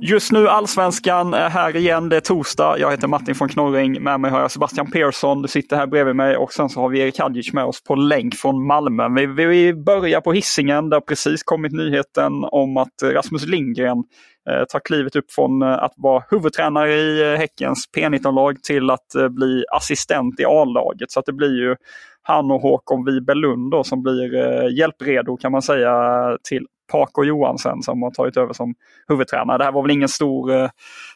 Just nu Allsvenskan är här igen. Det är torsdag. Jag heter Martin von Knorring. Med mig har jag Sebastian Persson. Du sitter här bredvid mig och sen så har vi Erik Hadjic med oss på länk från Malmö. Vi, vi börjar på hissingen. Det har precis kommit nyheten om att Rasmus Lindgren eh, tar klivet upp från eh, att vara huvudtränare i eh, Häckens P19-lag till att eh, bli assistent i A-laget. Så att det blir ju han och Håkon Wibelund som blir eh, hjälpredo kan man säga till Paco Johansen som har tagit över som huvudtränare. Det här var väl ingen stor, eh,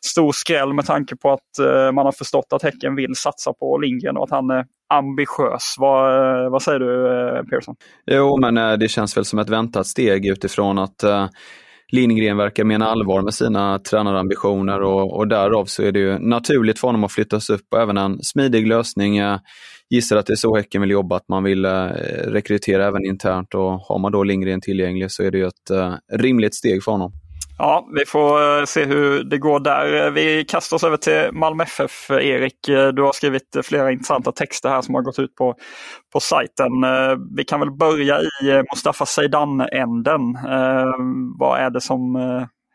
stor skräll med tanke på att eh, man har förstått att Häcken vill satsa på Lindgren och att han är ambitiös. Vad, eh, vad säger du Pearson? Jo, men det känns väl som ett väntat steg utifrån att Lindgren verkar mena allvar med sina tränarambitioner och, och därav så är det ju naturligt för honom att flyttas upp och även en smidig lösning. Gissar att det är så Häcken vill jobba, att man vill eh, rekrytera även internt och har man då Lindgren tillgänglig så är det ju ett eh, rimligt steg för honom. Ja, vi får eh, se hur det går där. Vi kastar oss över till Malmö FF. Erik, du har skrivit flera intressanta texter här som har gått ut på, på sajten. Vi kan väl börja i Mustafa Zeidan-änden. Vad är det som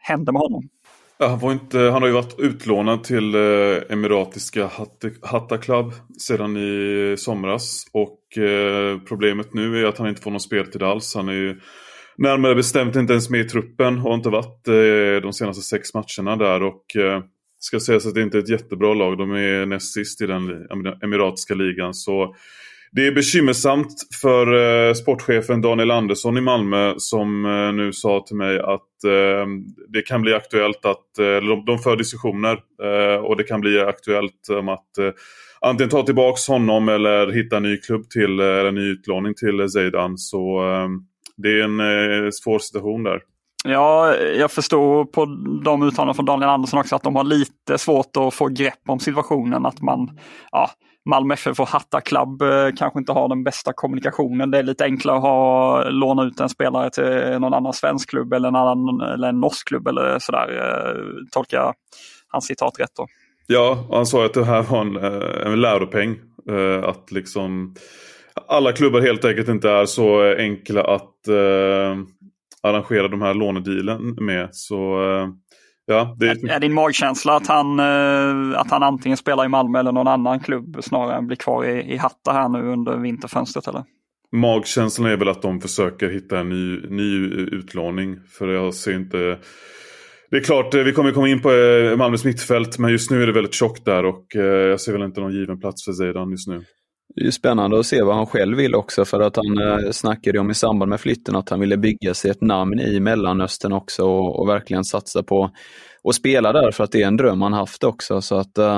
händer med honom? Ja, han, var inte, han har ju varit utlånad till eh, Emiratiska Hatta- Club sedan i somras. Och eh, problemet nu är att han inte får någon speltid alls. Han är ju närmare bestämt inte ens med i truppen och har inte varit eh, de senaste sex matcherna där. Och eh, ska sägas att det inte är ett jättebra lag. De är näst sist i den emiratiska ligan. Så det är bekymmersamt för eh, sportchefen Daniel Andersson i Malmö som eh, nu sa till mig att eh, det kan bli aktuellt att, eh, eller de, de för diskussioner eh, och det kan bli aktuellt om att eh, antingen ta tillbaks honom eller hitta en ny klubb till, eh, eller en ny utlåning till Zeidan. Så eh, det är en eh, svår situation där. Ja, jag förstår på de uttalanden från Daniel Andersson också att de har lite svårt att få grepp om situationen. Att man, ja, Malmö FF och Hatta Club eh, kanske inte har den bästa kommunikationen. Det är lite enklare att ha, låna ut en spelare till någon annan svensk klubb eller en, annan, eller en norsk klubb eller sådär. Eh, Tolkar hans citat rätt då. Ja, han sa att det här var en, eh, en läropeng. Att liksom alla klubbar helt enkelt inte är så enkla att eh, arrangera de här lånedealen med. Så eh, ja, det Är, är din magkänsla att han, eh, att han antingen spelar i Malmö eller någon annan klubb snarare än blir kvar i, i Hatta här nu under vinterfönstret eller? magkänslan är väl att de försöker hitta en ny, ny utlåning. För jag ser inte... Det är klart, eh, vi kommer komma in på eh, Malmös mittfält, men just nu är det väldigt tjockt där och jag ser väl inte någon given plats för Zeidan just nu. Det är spännande att se vad han själv vill också för att han eh, snackade om i samband med flytten att han ville bygga sig ett namn i Mellanöstern också och, och verkligen satsa på att spela där för att det är en dröm han haft också. Så att eh,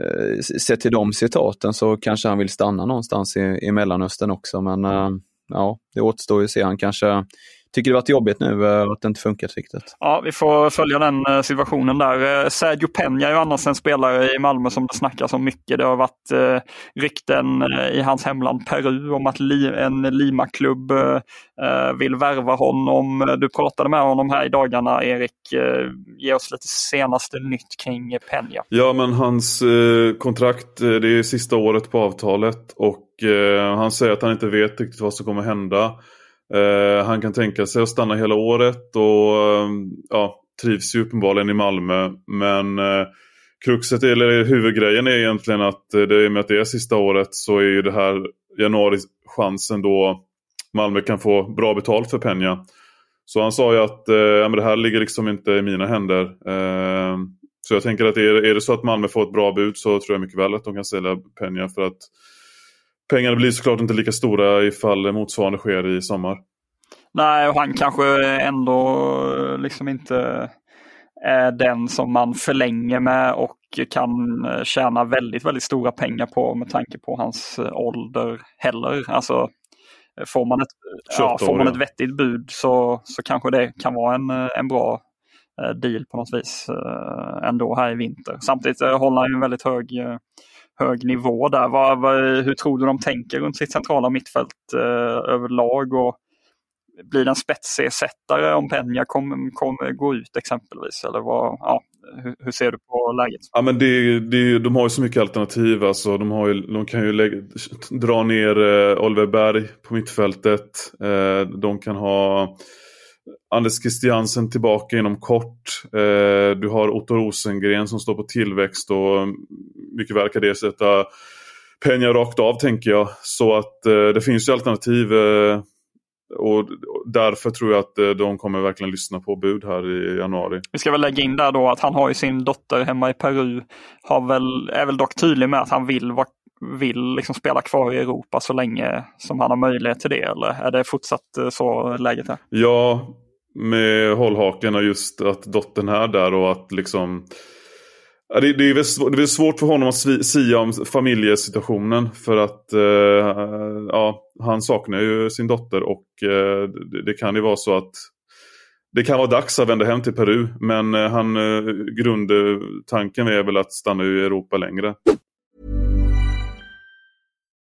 eh sett till de citaten så kanske han vill stanna någonstans i, i Mellanöstern också men eh, ja, det återstår ju att se. Han kanske tycker det varit jobbigt nu eh, att det inte funkat riktigt. Ja, vi får följa den eh, situationen där. Eh, Sergio Peña är ju annars en spelare i Malmö som det snackas om mycket. Det har varit eh, rykten i hans hemland Peru om att li en Lima-klubb eh, vill värva honom. Du pratade med honom här i dagarna, Erik. Ge oss lite senaste nytt kring Peña. Ja, men hans eh, kontrakt, det är sista året på avtalet och han säger att han inte vet riktigt vad som kommer hända. Eh, han kan tänka sig att stanna hela året och eh, ja, trivs ju uppenbarligen i Malmö. Men eh, kruxet, eller huvudgrejen är egentligen att eh, det, i och med att det är sista året så är ju det här januari chansen då Malmö kan få bra betalt för Peña. Så han sa ju att eh, ja, men det här ligger liksom inte i mina händer. Eh, så jag tänker att är, är det så att Malmö får ett bra bud så tror jag mycket väl att de kan sälja Peña för att pengarna blir såklart inte lika stora ifall motsvarande sker i sommar. Nej, och han kanske ändå liksom inte är den som man förlänger med och kan tjäna väldigt, väldigt stora pengar på med tanke på hans ålder heller. Alltså, får man ett, ja, får man ett vettigt bud så, så kanske det kan vara en, en bra eh, deal på något vis eh, ändå här i vinter. Samtidigt eh, håller han en väldigt hög, hög nivå där. Vad, vad, hur tror du de tänker runt sitt centrala mittfält eh, överlag? Och, blir det en spetsersättare om Peña kommer kom, gå ut exempelvis? Eller vad, ja, hur, hur, ser du på läget? Ja, men det, det, de har ju så mycket alternativ. Alltså, de, har ju, de kan ju lägga, dra ner eh, Oliver Berg på mittfältet. Eh, de kan ha Anders Christiansen tillbaka inom kort. Eh, du har Otto Rosengren som står på tillväxt och mycket väl kan det sätta pengar rakt av tänker jag. Så att eh, det finns ju alternativ eh, och därför tror jag att de kommer verkligen lyssna på bud här i januari. Vi ska väl lägga in där då att han har ju sin dotter hemma i Peru. Har väl, är väl dock tydlig med att han vill, vara vill liksom spela kvar i Europa så länge som han har möjlighet till det. Eller är det fortsatt eh, så läget här? Ja, med hållhaken och just att dottern är där och att liksom det, det, är väl, det är svårt för honom att sia om familjesituationen för att eh, ja, han saknar ju sin dotter och eh, det, det, kan ju vara så att det kan vara dags att vända hem till Peru men eh, han, eh, grundtanken är väl att stanna i Europa längre.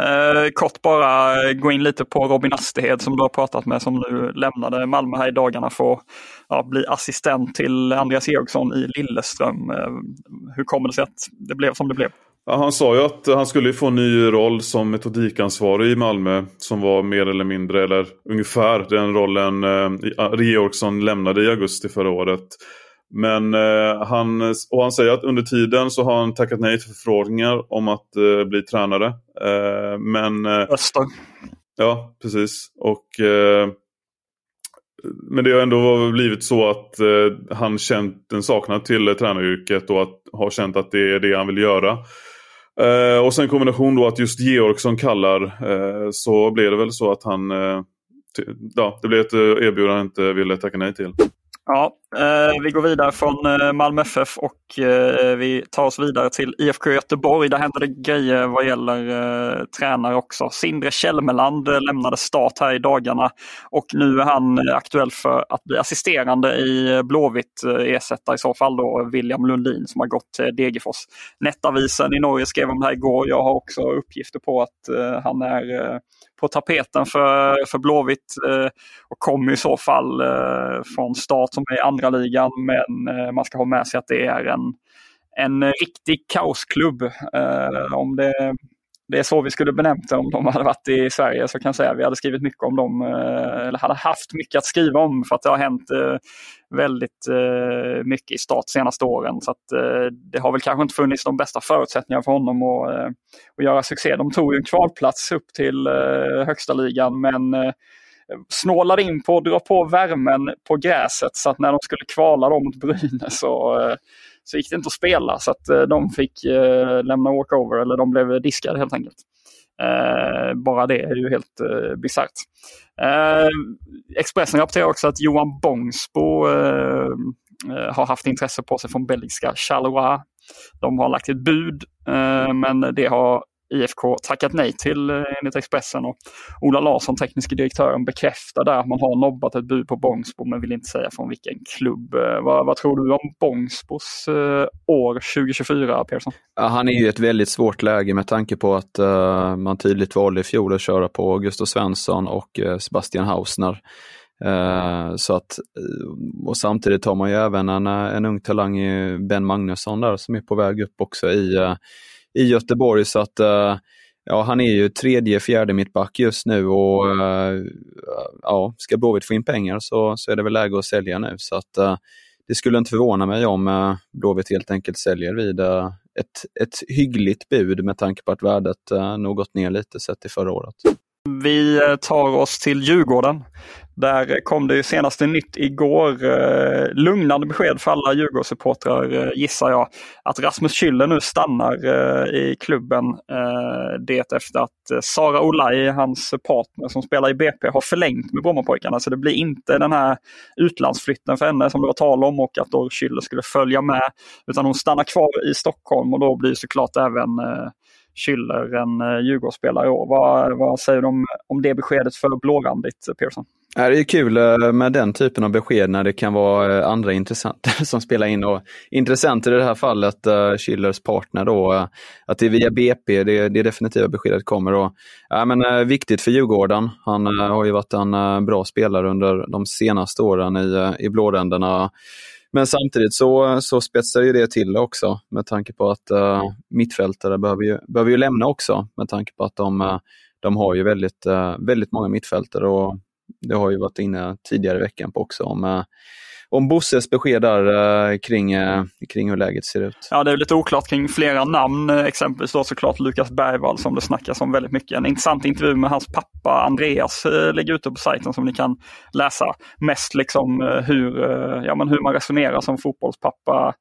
Eh, kort bara eh, gå in lite på Robin Asterhed som du har pratat med som nu lämnade Malmö här i dagarna för att ja, bli assistent till Andreas Eriksson i Lilleström. Eh, hur kommer det sig att det blev som det blev? Ja, han sa ju att han skulle få en ny roll som metodikansvarig i Malmö som var mer eller mindre, eller ungefär den rollen eh, Eriksson lämnade i augusti förra året. Men eh, han, och han säger att under tiden så har han tackat nej till förfrågningar om att eh, bli tränare. Eh, men... Eh, Öster. Ja, precis. Och, eh, men det har ändå blivit så att eh, han känt en saknad till tränaryrket och att, har känt att det är det han vill göra. och sen kombination då att just Georgsson kallar så blev det väl så att han ja, det blev ett erbjudande han inte ville tacka nej till. Ja, Eh, vi går vidare från eh, Malmö FF och eh, vi tar oss vidare till IFK Göteborg. Där händer det grejer vad gäller tränare också. Sindre Kälmeland lämnade start här i dagarna och nu är han aktuell för att bli assisterande i Blåvitt, ersätta i så fall då William Lundin som har gått till Degerfors. Nettavisen i Norge skrev om det här igår. Jag har också uppgifter på att han är på tapeten för, för Blåvitt och kommer i så fall från start som är i andra ligan men eh, man ska ha med sig att det är en, en riktig kaosklubb. Eh, om det, det är så vi skulle benämnt det om de hade varit i Sverige så kan jag säga att vi hade skrivit mycket om dem, eh, eller hade haft mycket att skriva om för att det har hänt väldigt mycket i start senaste åren. Så att, det har väl kanske inte funnits de bästa förutsättningarna för honom att, att göra succé. De tog ju en kvalplats upp till högsta ligan men snålade in på att dra på värmen på gräset så att när de skulle kvala då mot Brynäs så, eh, så gick det inte att spela så att eh, de fick eh, lämna walkover eller de blev diskade helt enkelt. Eh, bara det är ju helt eh, bisarrt. Eh, Expressen rapporterar också att Johan Bångsbo eh, har haft intresse på sig från belgiska Charleroi. De har lagt ett bud men det har IFK tackat nej till eh, enligt Expressen. Och Ola Larsson, tekniske direktören, bekräftar där att man har nobbat ett bud på Bångsbo men vill inte säga från vilken klubb. Eh, vad, vad tror du om Bångsbos eh, år 2024, Persson? Ja, han är i ett väldigt svårt läge med tanke på att uh, man tydligt valde i fjol att köra på Gustav Svensson och uh, Sebastian Hausner. Uh, så att, och samtidigt har man ju även en, en ung talang i Ben Magnusson där som är på väg upp också i i Göteborg. Så att eh, ja, han är ju tredje, fjärde mittback just nu och eh, ja, ska Blåvitt få in pengar så, så är det väl läge att sälja nu. Så att eh, det skulle inte förvåna mig om Blåvitt helt enkelt säljer vid ett, ett hyggligt bud med tanke på att värdet nog gått ner lite sett till förra året. Vi eh, tar oss till Djurgården. Där kom det senaste nytt igår. Eh, lugnande besked för alla Djurgårdssupportrar eh, gissar jag. Att Rasmus Schüller nu stannar i klubben. Det efter att Sara Olaj, hans partner som spelar i BP, har förlängt med Brommapojkarna. Så det blir inte den här utlandsflytten för henne som det var tal om och att då Schüller skulle följa med. Utan hon stannar kvar i Stockholm och då blir såklart även Schüller en eh, Djurgårdsspelare i år. Vad, vad säger du om, om det beskedet för blårandigt, eh, Pearson? Det är kul eh, med den typen av besked när det kan vara andra intressenter som spelar in. Och intressant i det här fallet, Schillers partner, då, att det är via BP, det, det definitiva beskedet kommer. Och, ja, men, viktigt för Djurgården. Han har ju varit en bra spelare under de senaste åren i, i blåränderna. Men samtidigt så, så spetsar ju det till också med tanke på att uh, mittfältare behöver ju, behöver ju lämna också med tanke på att de, uh, de har ju väldigt, uh, väldigt många mittfältare och det har ju varit inne tidigare i veckan på också om om Bosses besked där eh, kring, eh, kring hur läget ser ut. Ja, det är lite oklart kring flera namn, eh, exempelvis då såklart Lukas Bergvall som det snackas om väldigt mycket. En intressant intervju med hans pappa Andreas ligger ute på sajten som ni kan läsa. Mest liksom hur, ja, men hur man resonerar som fotbollspappa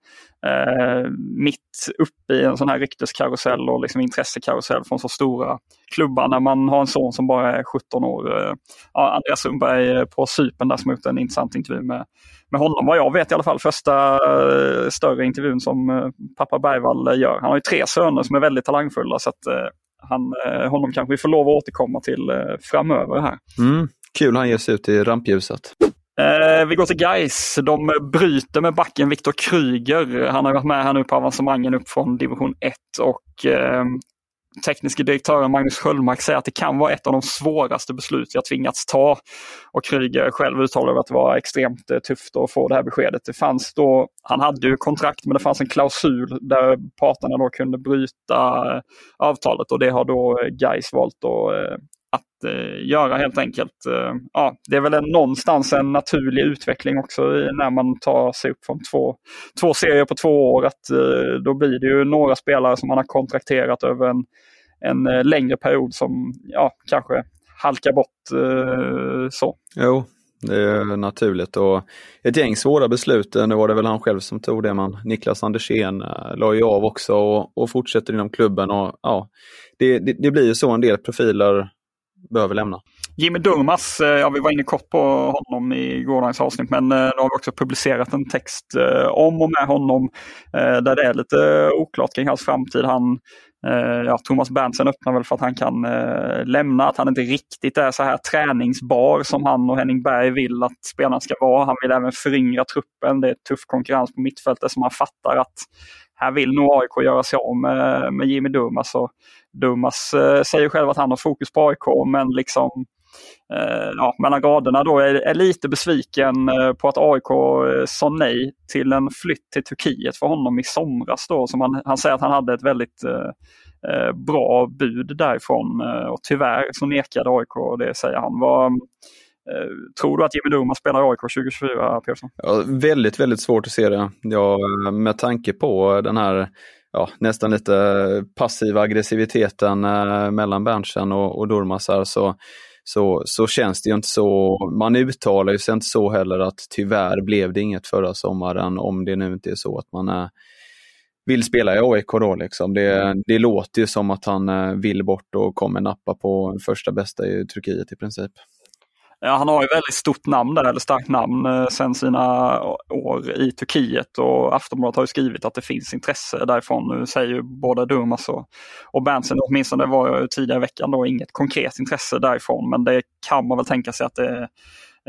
eh, mitt uppe i en sån här rykteskarusell och liksom intressekarusell från så stora klubbar när man har en son som bara är 17 år. Ja, Andreas Sundberg på Sypen där som har gjort en intressant intervju med, med honom vad jag vet i alla fall. Första eh, större intervjun som eh, pappa Bergvall gör. Han har ju tre söner som är väldigt talangfulla så att eh, han, eh, honom kanske vi får lov att återkomma till eh, framöver här. Mm, kul han ger sig ut i rampljuset. Eh, vi går till Geis. De bryter med backen Viktor Kryger. Han har varit med här nu på avancemangen upp från division 1 och eh, tekniske direktören Magnus Sköldmark säger att det kan vara ett av de svåraste beslut jag tvingats ta. Och Kryger själv uttalade att det var extremt eh, tufft att få det här beskedet. Det fanns då, han hade ju kontrakt men det fanns en klausul där parterna då kunde bryta eh, avtalet och det har då eh, Geis valt att att eh, göra helt enkelt. Eh, ja, det är väl en, någonstans en naturlig utveckling också när man tar sig upp från två, två serier på två år. Att, eh, då blir det ju några spelare som man har kontrakterat över en, en eh, längre period som ja, kanske halkar bort eh, så. Jo, det är naturligt och ett gäng svåra beslut. Eh, nu var det väl han själv som tog det, man Niklas Andersén eh, la ju av också och, och fortsätter inom klubben. Och, ja, det, det, det blir ju så en del profiler behöver lämna. Jimmy Durmas, eh, ja, vi var inne kort på honom i gårdagens avsnitt men eh, nu har vi också publicerat en text eh, om och med honom där det är lite oklart kring hans framtid. Han, ja, Thomas Berntsen öppnar väl för att han kan lämna, att han inte riktigt är så här träningsbar som han och Henning Berg vill att spelarna ska vara. Han vill även föryngra truppen. Det är tuff konkurrens på mittfältet som han fattar att här vill nog AIK göra sig av med, med Jimmy Durmas. Och Dumas eh, säger själv att han har fokus på AIK men liksom eh, ja, mellan raderna då är, är lite besviken eh, på att AIK eh, sa nej till en flytt till Turkiet för honom i somras. Då, som han, han säger att han hade ett väldigt eh, eh bra bud därifrån eh, och tyvärr så nekade AIK det säger han. Var, eh, tror du att Jimmy Durmaz spelar i AIK 2024, Persson? Ja, väldigt, väldigt svårt att se det. Ja, med tanke på den här ja, nästan lite passiva aggressiviteten eh, mellan Berntsen och, och Durmaz så, så, så känns det ju inte så. Man uttalar ju sig inte så heller att tyvärr blev det inget förra sommaren om det nu inte är så att man är vill spela i AIK då. Liksom. Det, det låter ju som att han eh, vill bort och kommer nappa på första bästa i Turkiet i princip. Ja, han har ju väldigt stort namn där, eller starkt namn, eh, sen sina år i Turkiet och Aftonbladet har ju skrivit att det finns intresse därifrån. Nu säger ju både Durmas och, och Berntsen, åtminstone det var ju tidigare i veckan då, inget konkret intresse därifrån. Men det kan man väl tänka sig att det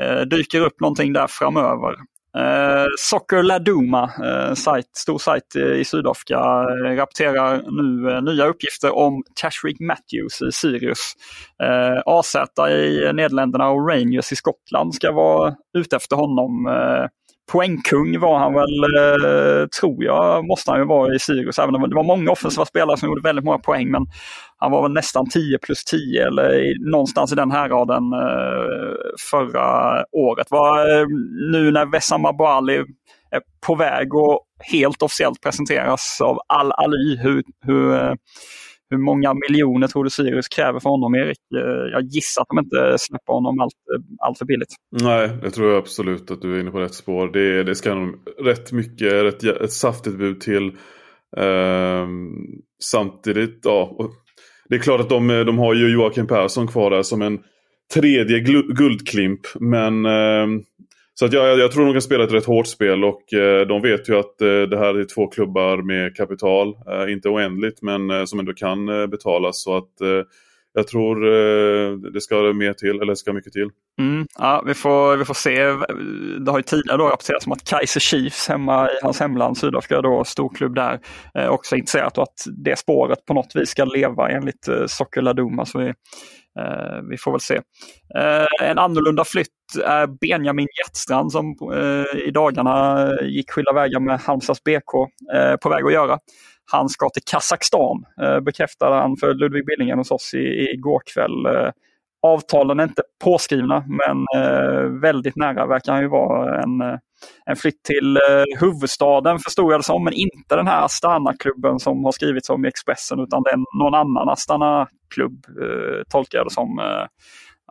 eh, dyker upp någonting där framöver. Eh, Soccer Laduma, eh, sajt, stor sajt i Sydafrika, eh, rapporterar nu eh, nya uppgifter om Tashreeq Matthews i Sirius. Eh, AZ i Nederländerna och Rangers i Skottland ska vara ute efter honom. Eh, poängkung var han väl, eh, tror jag, måste han ju vara i Sirius. Även om det var många offensiva spelare som gjorde väldigt många poäng. Men han var väl nästan 10 plus 10 eller i, någonstans i den här raden eh, förra året. Var, eh, nu när Wessam Abouali är på väg och helt officiellt presenteras av Al-Ali hur, hur eh, hur många miljoner tror du Sirius kräver för honom, Erik? Eh, jag gissar att de inte släpper honom allt, eh, allt för billigt. Nej, det tror jag absolut att du är inne på rätt spår. Det, det ska nog rätt mycket, rätt, ett saftigt bud till. Ehm, samtidigt, ja. Det är klart att de, de har ju Joakim Persson kvar där som en tredje guldklimp. Men ehm, så att jag, jag tror de kan spela ett rätt hårt spel och eh, de vet ju att eh, det här är två klubbar med kapital. Eh, inte oändligt men eh, som ändå kan eh, betalas. Så att eh, jag tror eh, det ska mer till, eller ska mycket till. Mm, ja, vi, får, vi får se. Det har ju tidigare då rapporterats om att Kaiser Chiefs hemma i hans hemland Sydafrika, då storklubb där, eh, också är intresserat och att det spåret på något vis ska leva enligt eh, Soccer Laduma. Så vi, Eh, vi får väl se. Eh, en annorlunda flytt är Benjamin Hjertstrand som eh, i dagarna gick skilda vägar med Halmstads BK eh, på väg att göra. Han ska till Kazakstan, eh, bekräftade han för Ludvig Billingen hos oss igår kväll. Eh, avtalen är inte påskrivna men eh, väldigt nära verkar han ju vara en en flytt till eh, huvudstaden förstod jag det som, men inte den här Astana-klubben som har skrivits om i Expressen utan den någon annan Astana-klubb eh, tolkar jag det som.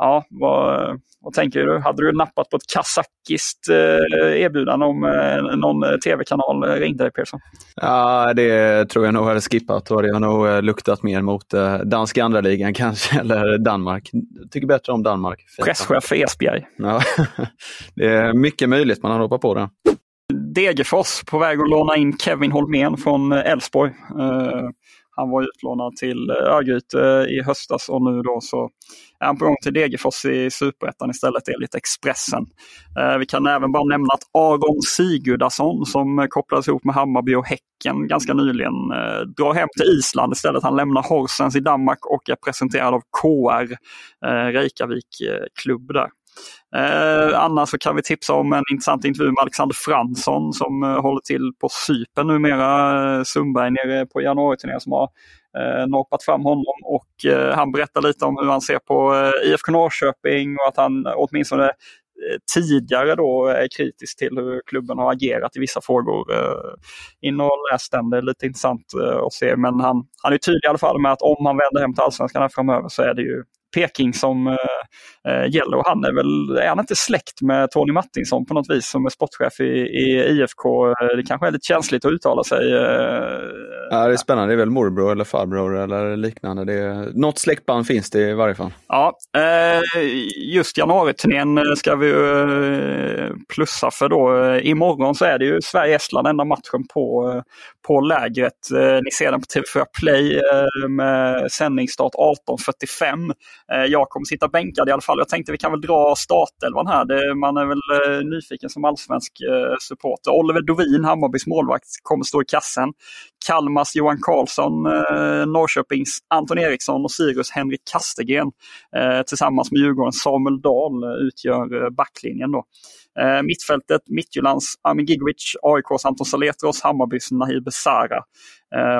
Eh, ja, vad, vad tänker du? Hade du nappat på ett kazakiskt eh, erbjudande om eh, någon tv-kanal ringde dig Persson? Ja, det tror jag nog hade skippat och det har nog eh, luktat mer mot eh, danska andra ligan kanske, eller Danmark. Jag tycker bättre om Danmark. Presschef för Esbjerg. Ja, det är mycket möjligt man har hoppat på det. Degerfors på väg att låna in Kevin Holmén från Elfsborg. Han var utlånad till eh, Örgryte eh, i höstas och nu då så är han på gång till Degerfors i Superettan istället enligt Expressen. Eh, vi kan även bara nämna att Aron Sigurdason som kopplades ihop med Hammarby och Häcken ganska nyligen eh, drar hem till Island istället. Han lämnar Horsens i Danmark och är presenterad av KR eh, Reykjavik eh, klubb där. Eh, annars så kan vi tipsa om en intressant intervju med Alexander Fransson som eh, håller till på Cypern numera. Eh, Sundberg nere på januariturnén som har eh, norpat fram honom och eh, han berättar lite om hur han ser på eh, IFK Norrköping och att han åtminstone eh, tidigare då är kritisk till hur klubben har agerat i vissa frågor. Eh, in och läs den, det är lite intressant eh, att se. Men han, han är tydlig i alla fall med att om han vänder hem till allsvenskan framöver så är det ju Peking som äh, gäller. Och han är väl, är han inte släkt med Tony Martinsson på något vis som är sportchef i, i IFK? Det kanske är lite känsligt att uttala sig. Äh, ja, det är spännande. Det är väl morbror eller farbror eller liknande. Det är, något släktband finns det i varje fall. Ja, äh, just januariturnén ska vi plussa för då. Imorgon så är det ju Sverige-Estland enda matchen på, på lägret. Ni ser den på TV4 Play med sändningsstart 18.45. Eh, jag kommer sitta bänkad i alla fall. Jag tänkte vi kan väl dra startelvan här. man är väl eh, nyfiken som allsvensk eh, supporter. Oliver Dovin, Hammarbys målvakt, kommer stå i kassen. Kalmars Johan Karlsson, Norrköpings Anton Eriksson och Sirius Henrik Kastegren tillsammans med Djurgårdens Samuel Dahl utgör backlinjen. Då. mittfältet, Midtjyllands Amin Gigovic, AIKs Anton Saletros, Hammarbys Nahir Besara.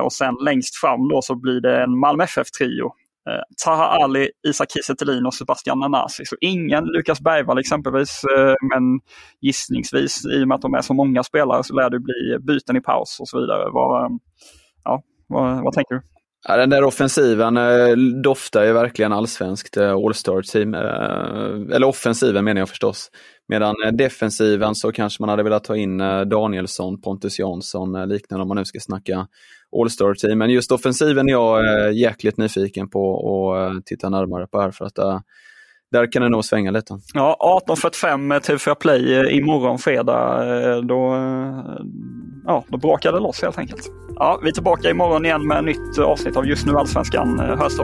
och sen längst fram då så blir det en Malmö FF-trio Eh, Taha Ali, Isak Kiese och Sebastian Nanasi. Så ingen Lukas Bergvall exempelvis, eh, men gissningsvis i och med att de är så många spelare så lär det bli byten i paus och så vidare. Vad, eh, ja, vad, vad tänker du? Ja, den där offensiven eh, doftar ju verkligen allsvenskt eh, All-star-team. Eh, eller offensiven menar jag förstås. Medan eh, defensiven så kanske man hade velat ta in eh, Danielsson, Pontus Jansson, liknande om man nu ska snacka All-star-team. Men just offensiven är jag eh, jäkligt nyfiken på att eh, titta närmare på här för att eh, där kan det nog svänga lite. Ja, 18.45 TV4 Play imorgon fredag. Då, ja, då brakar det loss helt enkelt. Ja, vi är tillbaka imorgon igen med ett nytt avsnitt av Just nu Allsvenskan. Hörs då.